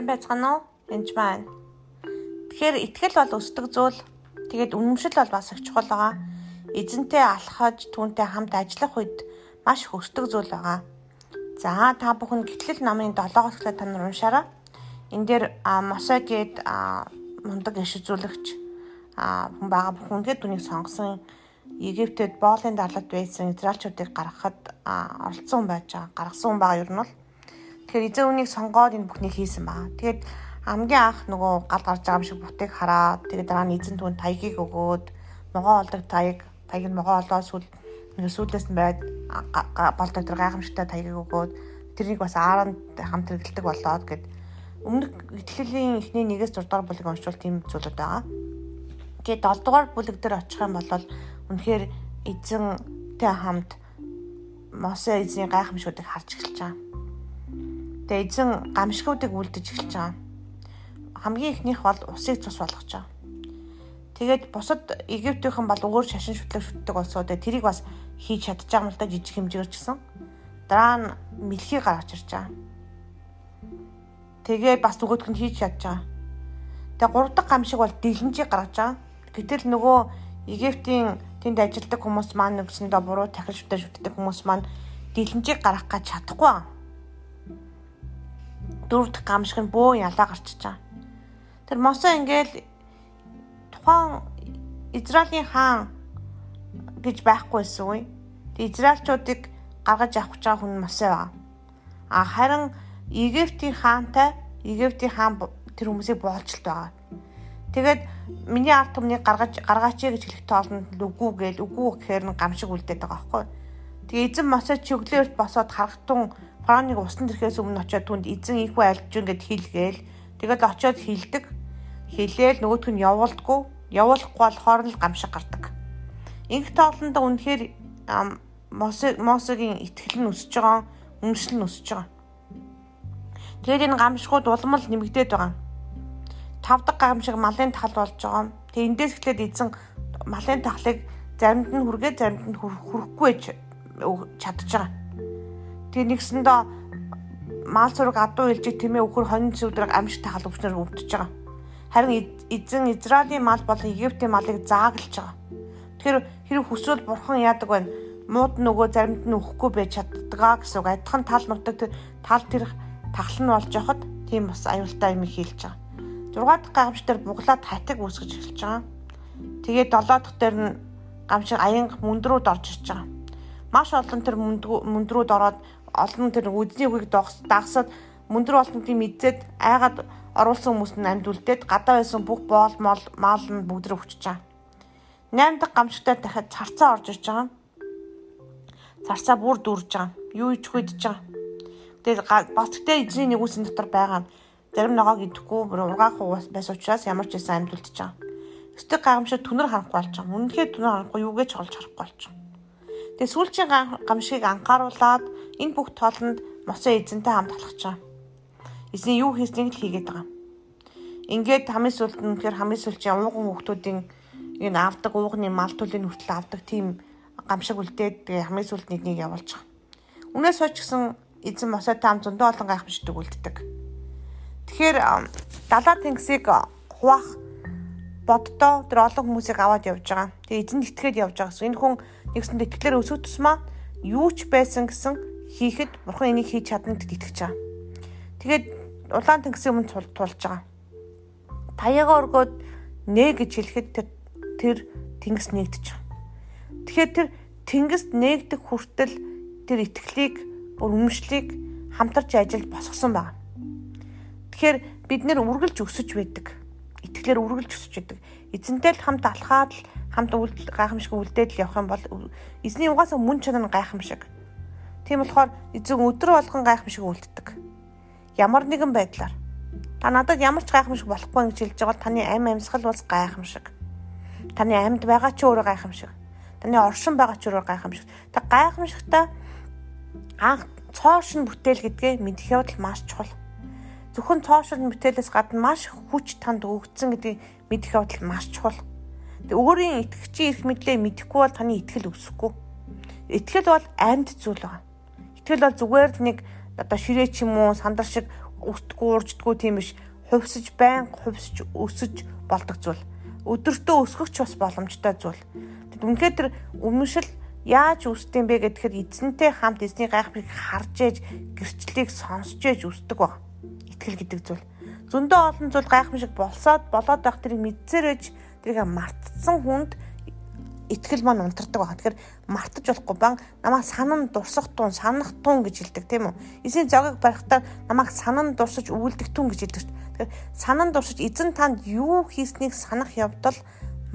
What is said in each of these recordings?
Сайн байцгаана уу? Энд байна. Тэгэхээр итгэл бол өсдөг зүйл. Тэгээд үнэмшил бол бас их чухал байгаа. Эзэнтэй алхаж, түүнтэй хамт ажиллах үед маш их өсдөг зүйл байгаа. За та бүхэн гитлэл намын 7-оос эхлээд та нар уншаарай. Энд дээр Мосе гээд мундаг иш үзүүлэгч хүн байгаа бүхэн тэгээд түүнийг сонгосон Египтэд боолын дарлалд байсан израилчуудыг гаргахад оролцсон байж байгаа. Гаргасан хүн байгаа нь бол Тэгэхээр эзэн үнийг сонгоод энэ бүхнийг хийсэн баа. Тэгээд хамгийн анх нөгөө гал гарч байгаа юм шиг бүтээг хараад тэгээд дараа нь эзэн түн таягийг өгөөд могоо олдог таяг таяг нь могоо олоод сүл сүүлээс нь байд болдог тэр гайхамшигтай таягийг өгөөд тэрнийг бас ааранд хамт хэрэгэлдэг болоод гэд өмнөх итгэлийн эхний нэгээс 6 дугаар бүлэг уншвал тийм зүйлүүд байгаа. Тэгээд 7 дугаар бүлэг дээр очих юм бол үнэхээр эзэнтэй хамт Мосе эзний гайхамшигуудыг харж эхэлж байгаа. Тэгээ эзэн гамшигуудыг үлдэж эхэлж байгаа. Хамгийн ихнийх бол усыг цус болгож байгаа. Тэгээд бусад Египтийнхэн бол өөр шашин шүтлэг шүтдэг болсоо тэгээ тэрийг бас хийж чадчих юм л да жижиг хэмжээгээр ч гэсэн. Дараа нь мэлхий гаргаж ирж байгаа. Тэгээ бас нөгөөдг нь хийж чадж байгаа. Тэгээ гурав дахь гамшиг бол дэлгэнжийг гаргаж байгаа. Гэтэл нөгөө Египтийн тэнд ажилладаг хүмүүс маань нэгсэндээ буруу тахил шүтэ шүтдэг хүмүүс маань дэлгэнжийг гаргах гэж чадахгүй байгаа дөрөв дэх гамшиг нь бөө ялаа гарчиж байгаа. Тэр Мосе ингээл тухайн Израилийн хаан гэж байхгүйсэн үе. Тэг Израильчуудыг гаргаж авах гэж байгаа хүн Мосе байгаа. А харин Египтийн хаантай Египтийн хаан тэр хүмүүсийг боолжилт байгаа. Тэгээд миний ард түмнийг гаргаж гаргаач гэж хэлэх тоолонд үгүй гээл үгүй гэхээр нь гамшиг үлдээд байгаа байхгүй. Тэгээ эзэн Мосе чөглөөрт босоод харахтун Фараоныг усны тэрхээс өмнө очиод түнд эзэн ийхүү альж ингээд хэлгээл. Тэгэл очиод хилдэг. Хилээл нөгөөх нь явуулдаггүй. Явуулахгүй болохоор л гамшиг гардаг. Инх тоолондоо үнэхээр Мосегийн итгэл нь өсөж байгаа, үншил нь өсөж байгаа. Тэгээд энэ гамшигууд улмал нэмэгдээд байгаа. Тав дахь гамшиг малын тал болж байгаа. Тэгээд эндээс эхлээд эзэн малын тахлыг заримд нь хүргээ заримд нь хүрхгүй чадж байгаа. Тэгээ нэгсэндээ маал зураг адуу илжиг тэмээ өхөр хонин зүудрэг амжигтай хал өвчнөр өвдөж байгаа. Харин эзэн Израилийн мал болон Египтийн малыг зааглаж байгаа. Тэгэхээр хэрэг хүсвэл бурхан яадаг байна? Мууд нөгөө заримд нь өхгүй байж чаддгаа гэсэн үг. Адхан тал нутаг тал тэр тахал нь болж яхад тийм бас аюултай юм хийлж байгаа. 6 дахь гамш дээр буглаад хатаг үүсгэж эхэлж байгаа. Тэгээд 7 дахь дээр нь гамшиг аянга мөндрүүд орж ирж байгаа. Маш олон тэр мөндрүүд ороод олон тэр үдний үгийг дагсаад мөндөр болтонтыг мэдээд айгаад оруулсан хүмүүс нь амьд үлдээд гадаа байсан бүх боол мол маал нь бүгдрээ өвчөж байгаа. 8 дахь гамшигтай дахиад царцаа орж ирж байгаа. Царцаа бүр дүрж байгаа. Юу ич хөдж байгаа. Тэгээд бас тэгтээ эзний нэгүсийн дотор байгаа нь зарим ногоог идэхгүй ургаах байсан учраас ямар ч байсан амьд үлдэж байгаа. Өстөг гамшиг түнэр харахгүй болж байгаа. Үнэнхээр түнэр харахгүй юугээ ч олж харахгүй болж байгаа. Тэгээ сүүлчийн гамшиг анхааруулад энэ бүх тоолонд Мосе эзэнтэй хамт алхаж байгаа. Эзэн юу хийснийг л хийгээд байгаа. Ингээд хамгийн сүүлд нь тэгэхээр хамгийн сүүлчийн ууган хүмүүсийн энэ авдаг уугны мал төлөний хүртэл авдаг тийм гамшиг үлдээд тэгээ хамгийн сүүлд нэгнийг явуулж байгаа. Үнээс хойч гисэн эзэн Мосетай хамт зөндөө олон гайхамшигтэг үлддэг. Тэгэхээр далаа тэнгисийг хуваах боддоо тэр олон хүмүүсийг аваад явж байгаа. Тэгээ эзэнд итгээд явж байгаа гэсэн. Энэ хүн нэгсэнд итгэлээр өсөх тусмаа юу ч байсан гэсэн хийхэд бурхан энийг хийж чадна гэдэгт итгэж байгаа. Тэгээд улаан тэнгисийн өмнө тулж байгаа. Таяга өргөөд нэ гэж хэлэхэд тэр тэр тэнгис нэгдэж байгаа. Тэгэхээр тэр тэнгист нээгдэх хүртэл тэр итгэлийг бүр өмшлийг хамтарч ажиллаж босгосон байна. Тэгэхээр бид нэр үргэлж өсөж байдаг. Итгэлээр үргэлж өсөж байдаг. Эзэнтэй л хамт алхаад л хамт гайхамшиг үлдээд л явах юм бол эзний угаасаа мөн чанар нь гайхамшиг. Тийм болохоор эзэн өдрө болгон гайхамшиг үлддэг. Ямар нэгэн байдлаар та надад ямар ч гайхамшиг болохгүй гэж хэлж байгаа бол таны амь амьсгал бол гайхамшиг. Таны амьд байгаа ч өөрөө гайхамшиг. Таны оршин байгаа ч өөрөө гайхамшиг. Та гайхамшигтай анх цоошин бүтээл гэдгээ мэдэх явдал маш чухал. Зөвхөн цоошин бүтээлээс гадна маш хүч танд өгөгдсөн гэдгийг мэдэх явдал маш чухал өөрийн итгэгчийн эрх мэдлээ мэдэхгүй бол таны итгэл өсөхгүй. Итгэл бол амьд зүйл байна. Итгэл бол зүгээр л нэг одоо ширээ ч юм уу сандар шиг үстдгүү урждгүү тийм биш хувьсаж байнга хувьсаж өсөж болдог зүйл. Өдөртөө өсгөх ч бас боломжтой зүйл. Тэгэд үнэхээр тэр өмнөшил яаж үсдэм бэ гэхээр эзэнтэй хамт эзний гайхамшиг харж ээж гэрчлэлийг сонсч ээж үсдэг ба. Итгэл гэдэг зүйл. Зөндөө олон зүйл гайхамшиг болсоод болоод байх тэрийг мэдсээрэж тэрийг мартсан хүнд итгэл маань унтардаг байна. Тэгэхээр мартаж болохгүй бан намайг санан дурсах тун санах тун гэж хэлдэг тийм үү. Эсийн зогийг барихтаа намайг санан дурсаж өвөлдөх тун гэж хэлдэг. Тэгэхээр санан дурсаж эзэн танд юу хийснийг санах явдал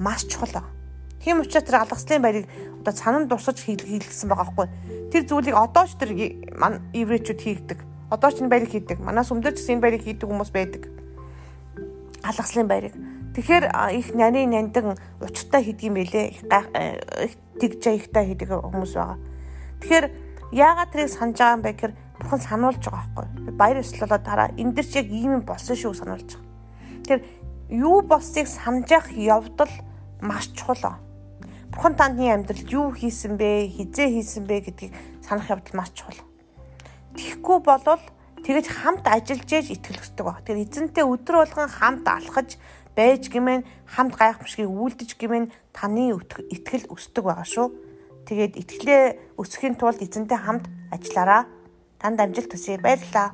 маш чухал байна. Тийм учраас тэр алгаслын баярыг одоо санан дурсаж хийлгэсэн байгаа байхгүй. Тэр зүйлийг одоо ч тэр еврейчүүд хийгдэг. Одоо ч энэ баярыг хийдэг. Манаас өмнөд ч энэ баярыг хийдэг хүмүүс байдаг. Алгаслын баярыг Тэгэхээр их нани нандин учиртай хийдгийм байлээ. Их их тэгж аягтай хийдэг хүмүүс байгаа. Тэгэхээр яагаад тэрийг санаж байгаа юм бэ гэхээр бурхан сануулж байгаа байхгүй. Баяр ёслолоо дараа энэ дэр чи яг ийм юм болсон шүү сануулж байгаа. Тэгэхээр юу болсыг санаж явах явдал маш чухал. Бурхан таны амьдралд юу хийсэн бэ, хизээ хийсэн бэ гэдгийг санах явдал маш чухал. Тэгэхгүй болвол тэгэж хамт ажиллаж ээж итгэл өсдөг баг. Тэгэхээр эзэнтэй өдрө болгон хамт алхаж байж гэмээр хамт гайхамшигыг үйлдэж гэмээр таны итгэл өсдөг байгаа шүү. Тэгээд итгэлээ өсөхийн тулд эзэнтэй хамт ажиллаараа. Танд амжилт хүсье. Баярлалаа.